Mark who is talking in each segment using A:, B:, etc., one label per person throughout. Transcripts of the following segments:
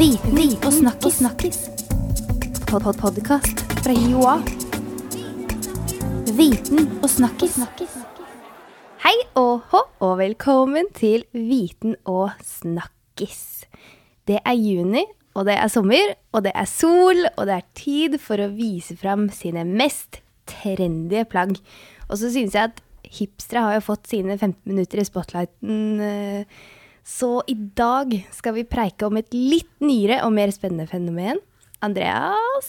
A: Viten og snakkis. snakkis. Pod -pod Podkast fra Joa. Viten og snakkis. Hei og hå, og velkommen til Viten og snakkis. Det er juni, og det er sommer, og det er sol, og det er tid for å vise fram sine mest trendy plagg. Og så synes jeg at hipstere har jo fått sine 15 minutter i spotlighten. eh, Så i dag skal vi preike om et litt nyere og mer spennende fenomen. Andreas,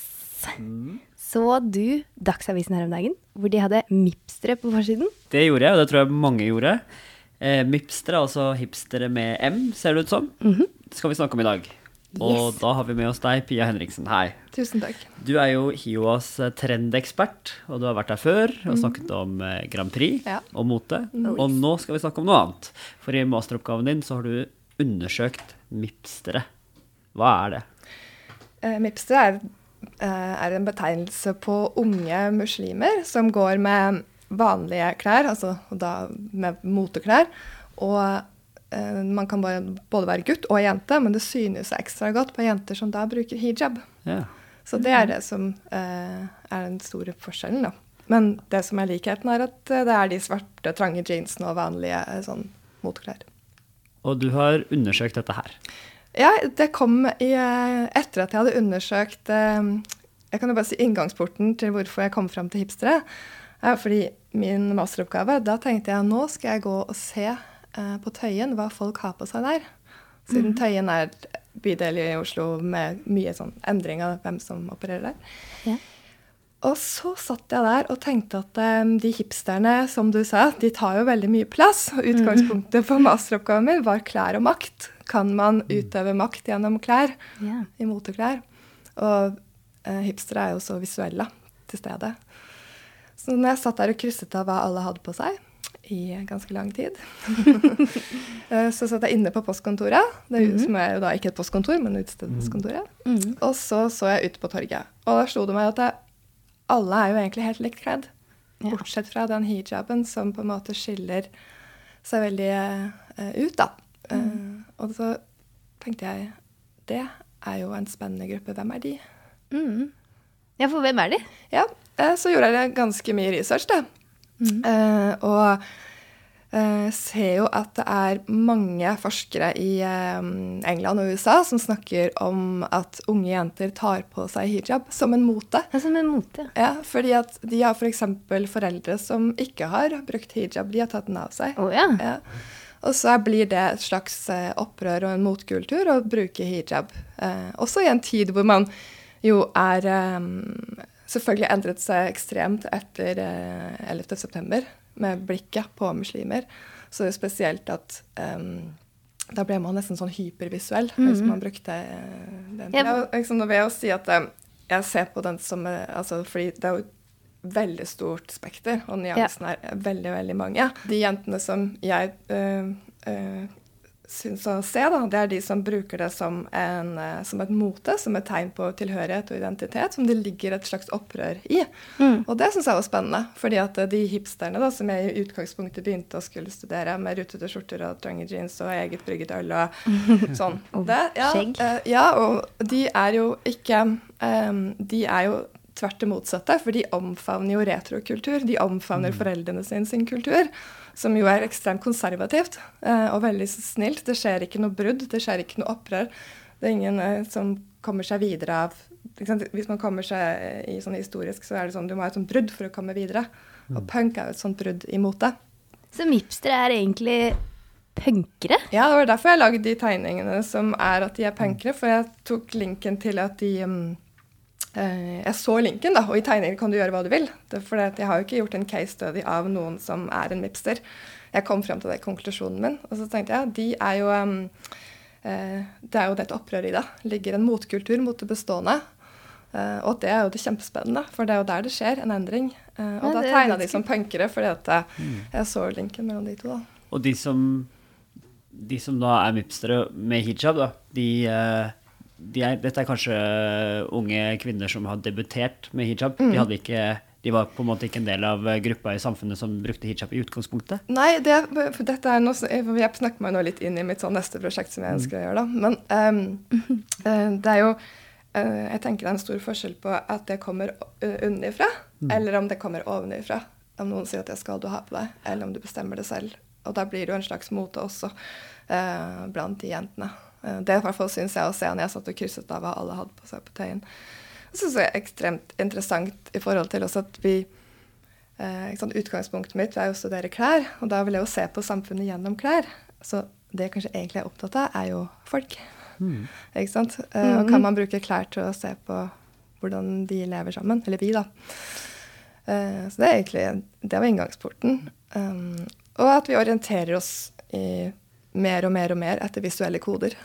A: så du Dagsavisen her om dagen, hvor de hadde mipstere på forsiden?
B: Det gjorde jeg, og det tror jeg mange gjorde. Eh, mipstere, altså hipstere med M, ser det ut som, skal vi snakke om i dag. Og
A: Yes.
B: da har vi med oss deg, Pia Henriksen. Hei.
C: Tusen takk.
B: Du er jo HiOAs eh, trendekspert, og du har vært der før og snakket om eh, Grand Prix
C: Ja.
B: og mote. Og nå skal vi snakke om noe annet. For i masteroppgaven din så har du undersøkt mipstere. Hva er det?
C: Uh, mipstere er, uh, er en betegnelse på unge muslimer som går med vanlige klær, altså da med moteklær. Og eh, man kan bare, både være gutt og jente, men det synes ekstra godt på jenter som da bruker hijab.
B: Yeah.
C: Så det er det som eh, er den store forskjellen, da. Men det som er likheten, er at eh, det er de svarte, trange jeansene og vanlige eh, sånn moteklær.
B: Og du har undersøkt dette her.
C: Ja, det kom i, eh, etter at jeg hadde undersøkt Jeg kan jo bare si inngangsporten til hvorfor jeg kom fram til hipstere. er fordi min masteroppgave, da tenkte jeg nå skal jeg gå og se på Tøyen hva folk har på seg der. Siden Tøyen er bydel i Oslo med mye sånn endring av hvem som opererer der.
A: Ja.
C: Og så satt jeg der og tenkte at um, de hipsterne, som du sa, de tar jo veldig mye plass. Og utgangspunktet for masteroppgaven min var klær og makt. Kan man utøve makt gjennom klær,
A: Ja.
C: i moteklær? Og uh, hipstere er jo så visuelle til stede. Så når jeg satt der og krysset av hva alle hadde på seg, i ganske lang tid, eh, så satt jeg inne på postkontoret, det jo- som er jo da ikke et postkontor, men utstedelseskontoret.
A: Mhm.
C: Og så så jeg ut på torget. Og da slo det meg at jeg, alle er jo egentlig helt likt kledd.
A: Ja.
C: Bortsett fra den hijaben som på en måte skiller seg veldig uh, ut, da. Eh, og så tenkte jeg det er jo en spennende gruppe. Hvem er de?
A: Mhm. Ja, for hvem er de?
C: Ja, uh, så gjorde jeg ganske mye research, da. Eh, og uh, ser jo at det er mange forskere i uh, England og USA som snakker om at unge jenter tar på seg hijab som en mote.
A: Ja, som en mote.
C: Ja, fordi at de har f.eks. For foreldre som ikke har brukt hijab. De har tatt den av seg.
A: Oh, ja.
C: Ja. Og så blir det et slags opprør og en motkultur å bruke hijab. Også i en tid hvor man jo er eh, Selvfølgelig endret seg ekstremt etter eh, 11.9. med blikket på muslimer. Så det er spesielt at um, da ble man nesten sånn hypervisuell hvis man brukte eh, den.
A: Ja.
C: Ja, liksom, nå vil jeg jo si at eh, jeg ser på den som altså, Fordi det er jo veldig stort spekter, og nyansene er veldig, veldig mange. De jentene som jeg øh, øh, syns å se, da, det er de som bruker det som, en, øh, som et mote, som et tegn på tilhørighet og identitet, som det ligger et slags opprør i. Og det syns jeg var spennende, fordi at øh, de hipsterne da, som jeg i utgangspunktet begynte å skulle studere, med rutete skjorter og trange jeans og eget brygget øl og sånn. Det, ja, øh, ja, og de er jo ikke um, De er jo tvert det motsatte, for de omfavner jo retrokultur. De omfavner foreldrene sin sin kultur, som jo er ekstremt konservativt eh, og veldig snilt. Det skjer ikke noe brudd, det skjer ikke noe opprør. Det er ingen eh, som kommer seg videre av? Hvis man kommer seg i sånn historisk, så er det sånn du må ha et sånt brudd for å komme videre. Og punk er jo et sånt brudd i det.
A: Så mipstere er egentlig punkere?
C: Ja, det var derfor jeg lagde de tegningene som er at de er punkere, for jeg tok linken til at de um, eh, Jeg så linken, da, og i tegninger kan du gjøre hva du vil. Det fordi at Jeg har jo ikke gjort en case study av noen som er en mipster. Jeg kom frem til det konklusjonen min, og så tenkte jeg de er jo um, uh, Det er jo det et opprør i det. ligger en motkultur mot det bestående. Uh, og det er jo det kjempespennende, for det er jo der det skjer en endring. Uh, og
A: Ja,
C: da tegna de som punkere, fordi at mm. jeg så linken mellom de to. da.
B: Og de som, de som da er mipstere med hijab, da, de, eh, de er, dette er kanskje unge kvinner som har debutert med hijab. De hadde ikke De var på en måte ikke en del av eh, gruppa i samfunnet som brukte hijab i utgangspunktet?
C: Nei, det, for dette er noe, som, jeg snakker meg nå litt inn i mitt sånn neste prosjekt som jeg ønsker å gjøre. da. Men um, det er jo Jeg tenker det er en stor forskjell på at det kommer unnifra, mm. eller om det kommer ovenifra. Om noen sier at 'det skal du ha på deg', eller om du bestemmer det selv. Og da blir det jo en slags mote også uh, blant de jentene. Uh, det i hvert fall syns jeg å se når jeg satt og krysset av hva alle hadde på seg på tøyen. Det syns jeg er ekstremt interessant i forhold til også at vi eh, sånn, Utgangspunktet mitt er jo å studere klær, og da vil jeg jo se på samfunnet gjennom klær. Så det jeg kanskje egentlig er opptatt av, er jo folk. Mm. Ikke sant? Eh, og kan man bruke klær til å se på hvordan de lever sammen? Eller vi, da. Eh, så det er egentlig Det var inngangsporten. Um, og at vi orienterer oss i mer og mer og mer etter visuelle koder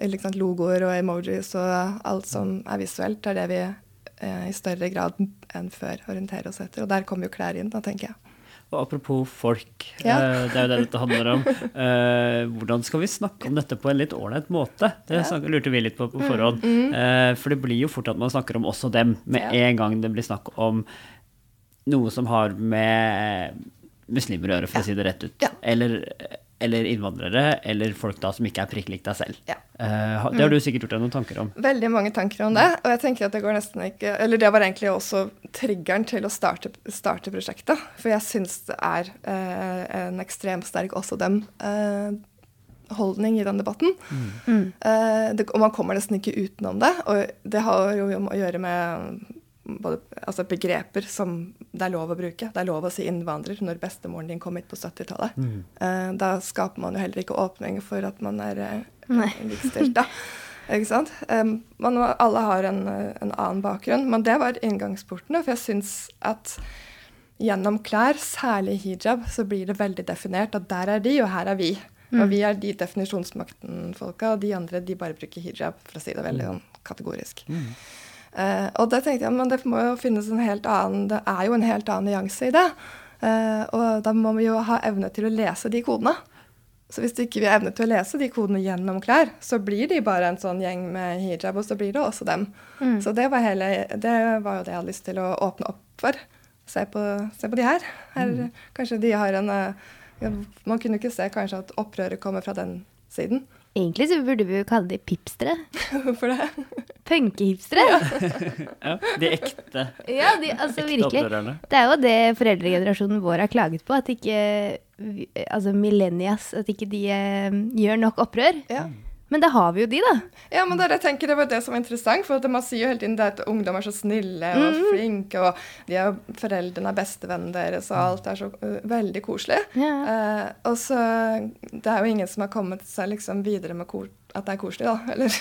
C: liksom, logoer og emojis og alt som er visuelt, er det vi eh, i større grad enn før orienterer oss etter. Og der kommer jo klær inn, da, tenker jeg.
B: Og apropos folk, ja. eh, det er jo det dette handler om. Eh, hvordan skal vi snakke om dette på en litt ålreit måte? Det ja. lurte vi litt på på forhånd. Mm, mm. Eh, for det blir jo fort at man snakker om også dem med ja. en gang det blir snakk om noe som har med muslimer å gjøre, for å si det rett ut. Eller eller innvandrere, eller folk da som ikke er prikk lik deg selv. Ja. Uh, det har du sikkert gjort deg noen tanker om?
C: Veldig mange tanker om det. Og jeg tenker at det går nesten ikke Eller det var egentlig også triggeren til å starte, starte prosjektet. For jeg syns det er uh, en ekstremt sterk også dem. Uh, holdning i den debatten. Mm. Det, og man kommer nesten ikke utenom det. Og det har jo å gjøre med både, altså begreper som det er lov å bruke. Det er lov å si innvandrer når bestemoren din kom hit på 70-tallet. Mm. Uh, da skaper man jo heller ikke åpning for at man er uh, likestilt, da. Ikke sant? Um, man, alle har en, en, annen bakgrunn, men det var inngangsportene. For jeg syns at gjennom klær, særlig hijab, så blir det veldig definert at der er de, og her er vi. Mm. Og vi er de definisjonsmakten-folka, og de andre de bare bruker hijab, for å si det veldig mm. sånn kategorisk. Mm. Uh, og da tenkte jeg men det må jo finnes en helt annen Det er jo en helt annen nyanse i det. Uh, og da må vi jo ha evne til å lese de kodene. Så hvis ikke vi har evne til å lese de kodene gjennom klær, så blir de bare en sånn gjeng med hijab, og så blir det også dem. Mm. Så det var, hele, det var, jo det jeg hadde lyst til å åpne opp for. Se på, se på de her. her mm. Kanskje de har en uh, Man kunne ikke se kanskje at opprøret kommer fra den siden.
A: Egentlig så burde vi jo kalle de pipstere.
C: Hvorfor det?
A: Punkehipstere.
B: Ja. ja. De ekte.
A: Ja, de, altså ekte virkelig. Det er jo det foreldregenerasjonen vår har klaget på. At ikke altså millennias, at ikke de uh, gjør nok opprør. Ja. Men da har vi jo de, da.
C: Ja, men der, jeg tenker det var det som var interessant. For man sier jo hele tiden at ungdom er så snille og mm. flinke, og de er, foreldrene er bestevennene deres, og alt er så uh, veldig koselig. Ja. Uh, og så Det er jo ingen som har kommet seg liksom videre med at det er koselig, da. Eller,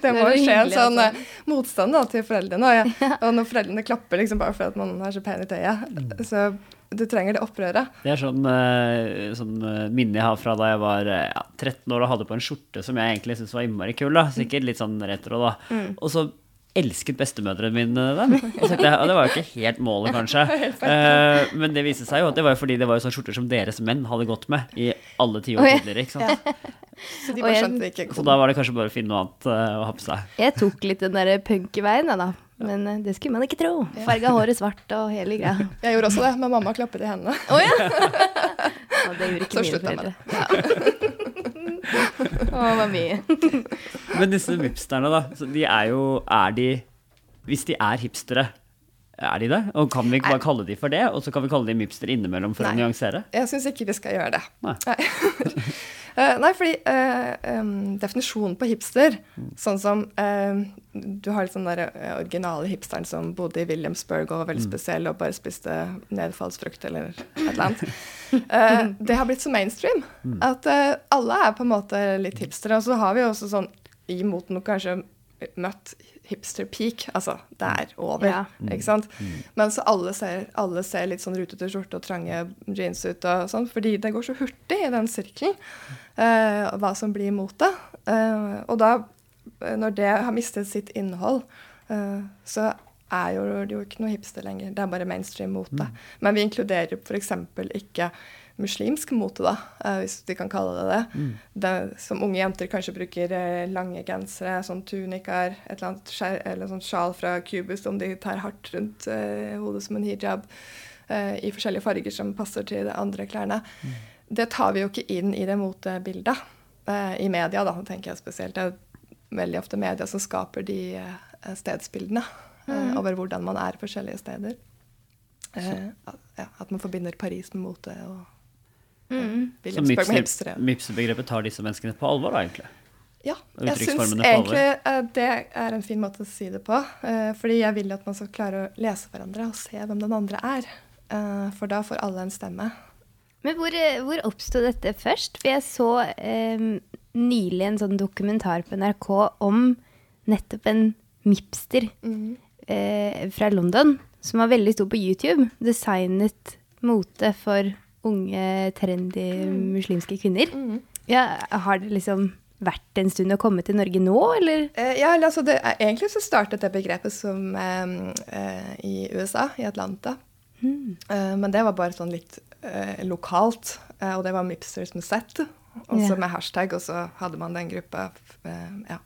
C: det må jo skje en sånn uh, motstand da, til foreldrene. Og, ja, og når foreldrene klapper liksom bare for at man er så pen i tøyet, mm. så du trenger det opprøret.
B: Det er sånn, eh, sånn eh, minne jeg har fra da jeg var eh, ja, 13 år og hadde på en skjorte som jeg egentlig syntes var innmari kul. da, Sikkert litt sånn retro, da. Mm. Og så elsket bestemødrene mine den. Og, det, og det var jo ikke helt målet, kanskje. uh, men det viste seg jo at det var fordi det var jo sånne skjorter som deres menn hadde gått med i alle tiår tidligere. ikke sant? Ja.
C: Så de bare skjønte ikke.
B: Så da var det kanskje bare å finne noe annet uh, å ha på seg.
A: Jeg tok litt den der punkeveien, jeg, da. Men uh, det skulle man ikke tro. Farga håret svart og hele greia.
C: Jeg gjorde også det, men mamma klappet i hendene.
A: Oh, ja. og det gjorde ikke Så mine foreldre. Å, det var mye.
B: men disse hipsterne, da. De er jo Er de Hvis de er hipstere, er de det? Og kan vi bare kalle de for det? Og så kan vi kalle de hipster innimellom for Nei. å nyansere?
C: Jeg syns ikke vi skal gjøre det. Nei. Nei. Uh, nei, fordi uh, um, definisjonen på hipster, mm. sånn som uh, Du har litt sånn der originale hipsteren som bodde i Williamsburg og var veldig mm. spesiell og bare spiste nedfallsfrukt eller et eller annet. det har blitt så mainstream mm. at alle er på en måte litt hipstere. Og så har vi jo også sånn imot noe kanskje møtt hipster peak. Altså, det er over. Ja. Ikke sant? Mm. Men så alle ser, alle ser litt sånn rutete skjorte og trange jeans ut og sånn, fordi det går så hurtig i den sirkelen uh, hva som blir mote. Uh, og da, når det har mistet sitt innhold, uh, så er jo det jo ikke noe hipster lenger. Det er bare mainstream mote. Mm. Men vi inkluderer f.eks. ikke muslimsk mote, da, eh, hvis vi kan kalle det det.
B: Mm.
C: det som unge jenter kanskje bruker eh, lange gensere, sånn tunikaer, et eller annet skjær, eller sånn sjal fra Cubus om de tar hardt rundt eh, hodet som en hijab, eh, i forskjellige farger som passer til de andre klærne.
B: Mm.
C: Det tar vi jo ikke inn i det motebildet. Eh, I media, da, tenker jeg spesielt. Det er veldig ofte media som skaper de eh, stedsbildene eh, over hvordan man er forskjellige steder. Eh, ja, at man forbinder Paris med mote og
A: Mm.
B: Så Mipser-begrepet tar disse menneskene på alvor, da, egentlig.
C: Ja, jeg syns egentlig eh, det er en fin måte å si det på. eh, fordi jeg vil at man skal klare å lese hverandre og se hvem den andre er. Eh, for da får alle en stemme.
A: Men hvor, hvor oppsto dette først? For jeg så eh, nylig en sånn dokumentar på NRK om nettopp en mipster eh, fra London, som var veldig stor på YouTube. Designet mote for unge, trendy muslimske kvinner. Ja, har det liksom vært en stund å komme til Norge nå, eller?
C: Eh, ja, altså det, Egentlig så startet det begrepet som eh, i USA, i Atlanta. Eh, men det var bare sånn litt eh, lokalt. eh, og det var Mipsters med Z, også
A: Ja.
C: med hashtag, og så hadde man den gruppa. eh, ja.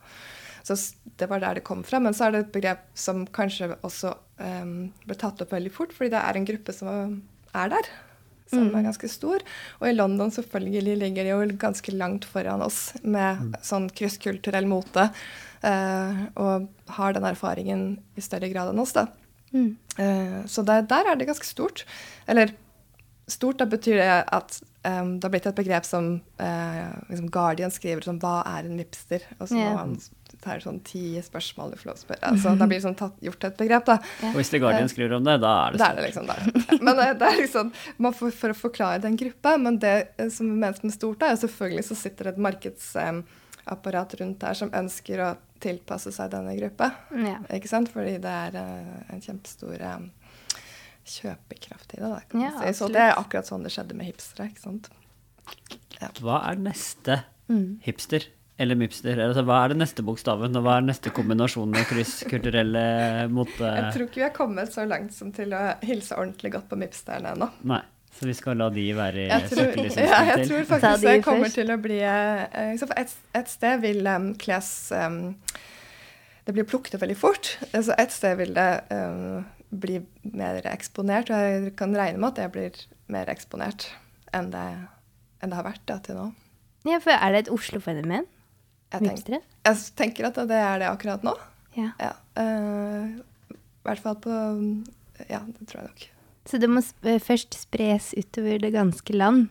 C: Så det var der det kom fra. Men så er det et begrep som kanskje også ble tatt opp veldig fort, fordi det er en gruppe som er der. Som er ganske stor. Og i London selvfølgelig ligger de jo ganske langt foran oss med sånn krysskulturell mote. eh, og har den erfaringen i større grad enn oss, da. Eh, så der, der er det ganske stort. Eller stort, da betyr det at um, det har blitt et begrep som uh, liksom Guardian skriver som 'hva er en vipster?' Og så yeah. han tar sånn ti spørsmål du får lov til å spørre. Altså, da blir det sånn tatt, gjort et begrep, da.
B: Og hvis The Guardian skriver om det, da er det
C: Da er det liksom der. Men det, det er liksom, man får, For å forklare den gruppa, men det eh, som menes med stort, er jo selvfølgelig så sitter det et markedsapparat rundt der som ønsker å tilpasse seg denne gruppa.
A: Yeah.
C: Ikke sant? Fordi det er uh, en kjempestor eh, kjøpekraft i det. Da, kan
A: Ja,
C: si. Så det er akkurat sånn det skjedde med hipstere. ikke sant?
B: Hva er neste
A: Mm.
B: hipster? Eller mipster? Altså, hva er det neste bokstaven, og hva er neste kombinasjon med krysskulturelle mote...
C: Jeg tror ikke vi har kommet så langt som til å hilse ordentlig godt på mipsterne ennå.
B: Nei. Så vi skal la de være i søkelyset
C: ja, jeg tror faktisk det kommer
A: først.
C: til å bli eh, for et, et sted vil um, kles um, Det blir plukket veldig fort. Altså et sted vil det um, bli mer eksponert, og jeg kan regne med at jeg blir mer eksponert enn det, enn det har vært da, til nå.
A: ja, for er det et Oslo-fenomen?
C: Jeg, tenk, jeg tenker at det er det akkurat nå.
A: Ja.
C: Ja, uh, I hvert fall på Ja, det tror jeg nok.
A: Så det må sp først spres utover det ganske land.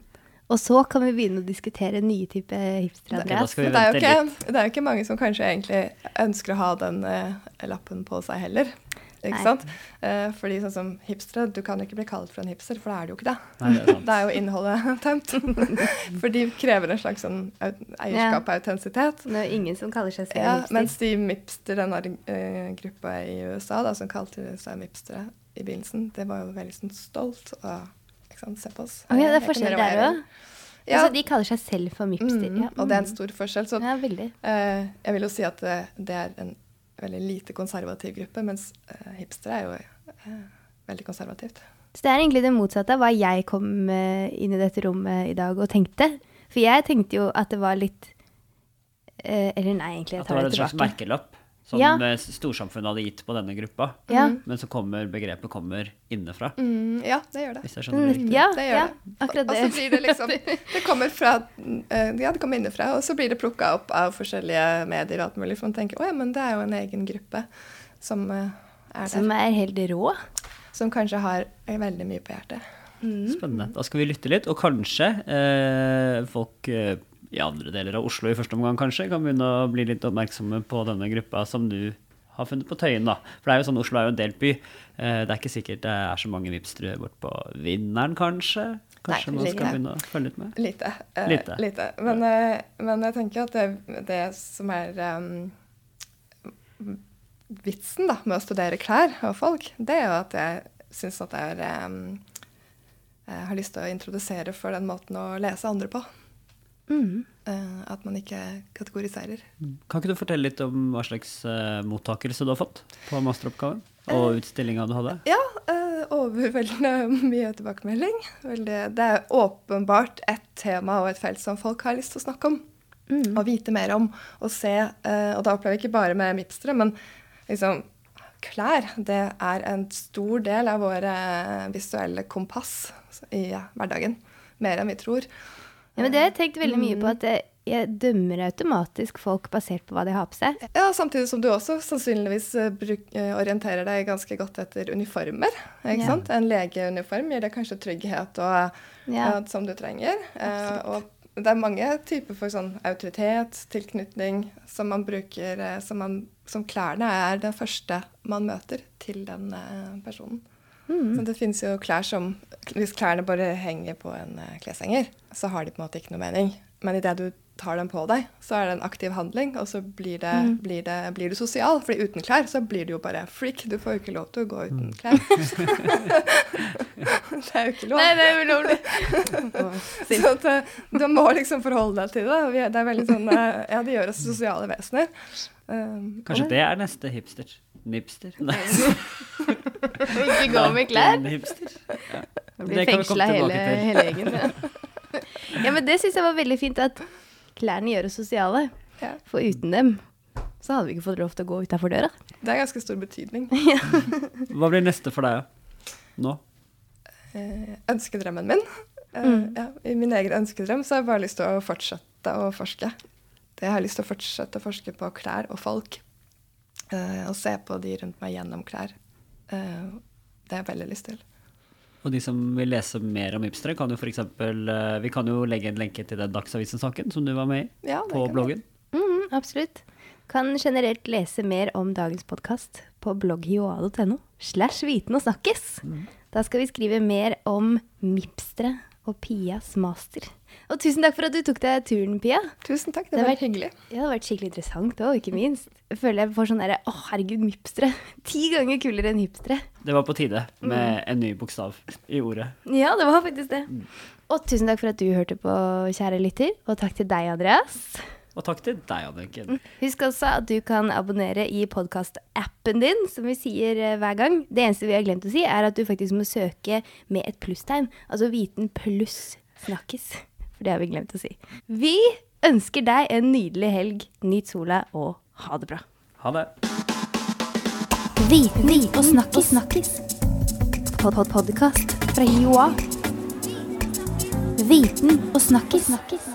A: Og så kan vi begynne å diskutere nye typer hipsteradress.
B: Ok, da
A: Andreas.
B: skal vi
C: Men det er, jo ikke, det er jo ikke mange som kanskje egentlig ønsker å ha den uh, lappen på seg heller. Ikke
A: Nei.
C: sant? Eh, fordi sånn som hipstere, du kan jo ikke bli kalt for en hipster, for da er det jo ikke det.
B: Nei, det er.
C: Er jo innholdet tømt. for de krever en slags sånn eierskap og autentisitet.
A: Det er jo ingen som kaller seg selv
C: Ja,
A: hipster.
C: mens de mipster, denne uh, gruppa i USA da, som kalte seg mipstere i begynnelsen, det var jo veldig sånn stolt og ikke sant, se på oss.
A: Oh, ja, det er forskjell der òg.
C: Ja,
A: Altså, de kaller seg selv for mipster.
C: mm,
A: ja.
C: og det er en
A: Mm.
C: stor forskjell. Så
A: Ja.
C: Eh, jeg vil jo si at det, det er en veldig lite konservativ gruppe, mens uh, hipstere er jo uh, veldig konservativt.
A: Så det er egentlig det motsatte av hva jeg kom eh, inn i dette rommet i dag og tenkte. For jeg tenkte jo at det var litt Eller nei, egentlig, jeg
B: At det
A: tar
B: var
A: det
B: en slags merkelapp som
A: Ja.
B: eh, storsamfunnet hadde gitt på denne gruppa.
A: Ja.
B: Men så kommer begrepet kommer innenfra,
C: Mm, ja, det gjør det.
B: hvis jeg skjønner det
A: Mm,
B: riktig.
A: ja,
C: det gjør
A: ja,
C: det.
A: akkurat
C: Og
A: det.
C: så blir det liksom Det kommer fra eh, Ja, det kommer innenfra, og så blir det plukka opp av forskjellige medier og alt mulig. For man tenker å ja, men det er jo en egen gruppe som eh, er der.
A: Som er helt rå.
C: Som kanskje har veldig mye på hjertet.
B: Spennende. Da skal vi lytte litt, og kanskje eh, folk eh, i andre deler av Oslo i første omgang kanskje kan begynne å bli litt oppmerksomme på denne gruppa som du har funnet på Tøyen. da. For det er jo sånn, Oslo er jo en delt by. Eh, det er ikke sikkert det er så mange vipstere bort på Vinneren, kanskje? Kanskje
C: Nei,
B: man skal begynne å følge litt med?
C: Lite. Uh,
B: Lite.
C: Men, uh, men jeg tenker at det, det som er um, vitsen da, med å studere klær og folk, det er jo at jeg syns at det er um, Jeg har lyst til å introdusere for den måten å lese andre på.
A: Mm.
C: Eh, at man ikke kategoriserer.
B: Kan ikke du fortelle litt om hva slags eh, mottakelse du har fått på masteroppgaven? Og utstillinga du hadde?
C: Ja, eh, overveldende mye tilbakemelding. Veldig, det er åpenbart et tema og et felt som folk har lyst til å snakke om. Mm. Og vite mer om. Og se. Uh, og da opplever jeg ikke bare med mipstere, men liksom klær det er en stor del av våre visuelle kompass i hverdagen. Mer enn vi tror.
A: Ja, men Det har jeg tenkt veldig mye på. at det, jeg dømmer automatisk folk basert på hva de har på seg.
C: Ja, Samtidig som du også sannsynligvis eh, bruk, eh, orienterer deg ganske godt etter uniformer. ikke ja. sant? En legeuniform gir deg kanskje trygghet og, ja. og, som du trenger. Uh, og det er mange typer for sånn autoritet, tilknytning, som man bruker som, man, som klærne er den første man møter til den personen. Mm. Så det finnes jo klær som Hvis klærne bare henger på en kleshenger, så har de på en måte ikke noe mening. Men idet du tar dem på deg, så er det en aktiv handling, og så blir, det, mm. blir, det, blir du sosial. fordi uten klær så blir du jo bare freak. Du får jo ikke lov til å gå uten mm. klær. det er jo ikke lov.
A: Nei, det er ulovlig.
C: så at, eh, du må liksom forholde deg til det. Det er veldig sånn, eh, ja, det gjør oss sosiale vesener.
B: Um, Kanskje det er neste hipster? Nipster? Nei.
A: ikke gå med klær? Hipster. Ja. Blir fengsla hele, hele gjengen. Ja. ja, men det syns jeg var veldig fint at klærne gjør oss sosiale. Ja. For uten dem så hadde vi ikke fått lov til å gå utafor døra.
C: Det er ganske stor betydning.
B: Hva blir neste for deg nå?
C: Eh, ønskedrømmen min. Eh, mm. ja, I min egen ønskedrøm så har jeg bare lyst til å fortsette å forske. Det Jeg har lyst til å fortsette å forske på klær og folk. Eh, og se på de rundt meg gjennom klær. Eh, det har jeg veldig lyst til.
B: Og de som vil lese mer om hipstere, kan jo f.eks. Eh, vi kan jo legge en lenke til den Dagsavisen-saken som du var med i, ja, på bloggen.
A: Mm, absolutt. Kan generelt lese mer om dagens podkast på bloggjoa.no slash viten og snakkes. Mm. Da skal vi skrive mer om mipstere og Pias master. Og tusen takk for at du tok deg turen, Pia.
C: Tusen takk, det, det har vært hyggelig.
A: Ja, det har vært skikkelig interessant òg, ikke minst. Jeg føler jeg får sånn derre å herregud, mipstere. Ti ganger kulere enn hipstere.
B: Det var på tide med mm. en ny bokstav i ordet.
A: Ja, det var faktisk det. Mm. Og tusen takk for at du hørte på, kjære lytter. Og takk til deg, Andreas.
B: Og takk til deg, Anniken.
A: Husk også at du kan abonnere i podkastappen din, som vi sier eh, hver gang. Det eneste vi har glemt å si, er at du faktisk må søke med et plusstegn. Altså viten pluss snakkes. For det har vi glemt å si. Vi ønsker deg en nydelig helg. Nyt sola, og ha det bra.
B: Ha det.
A: Viten og snakkis. snakkis. Pod-pod-podkast fra Joa. Viten og snakkis. snakkis.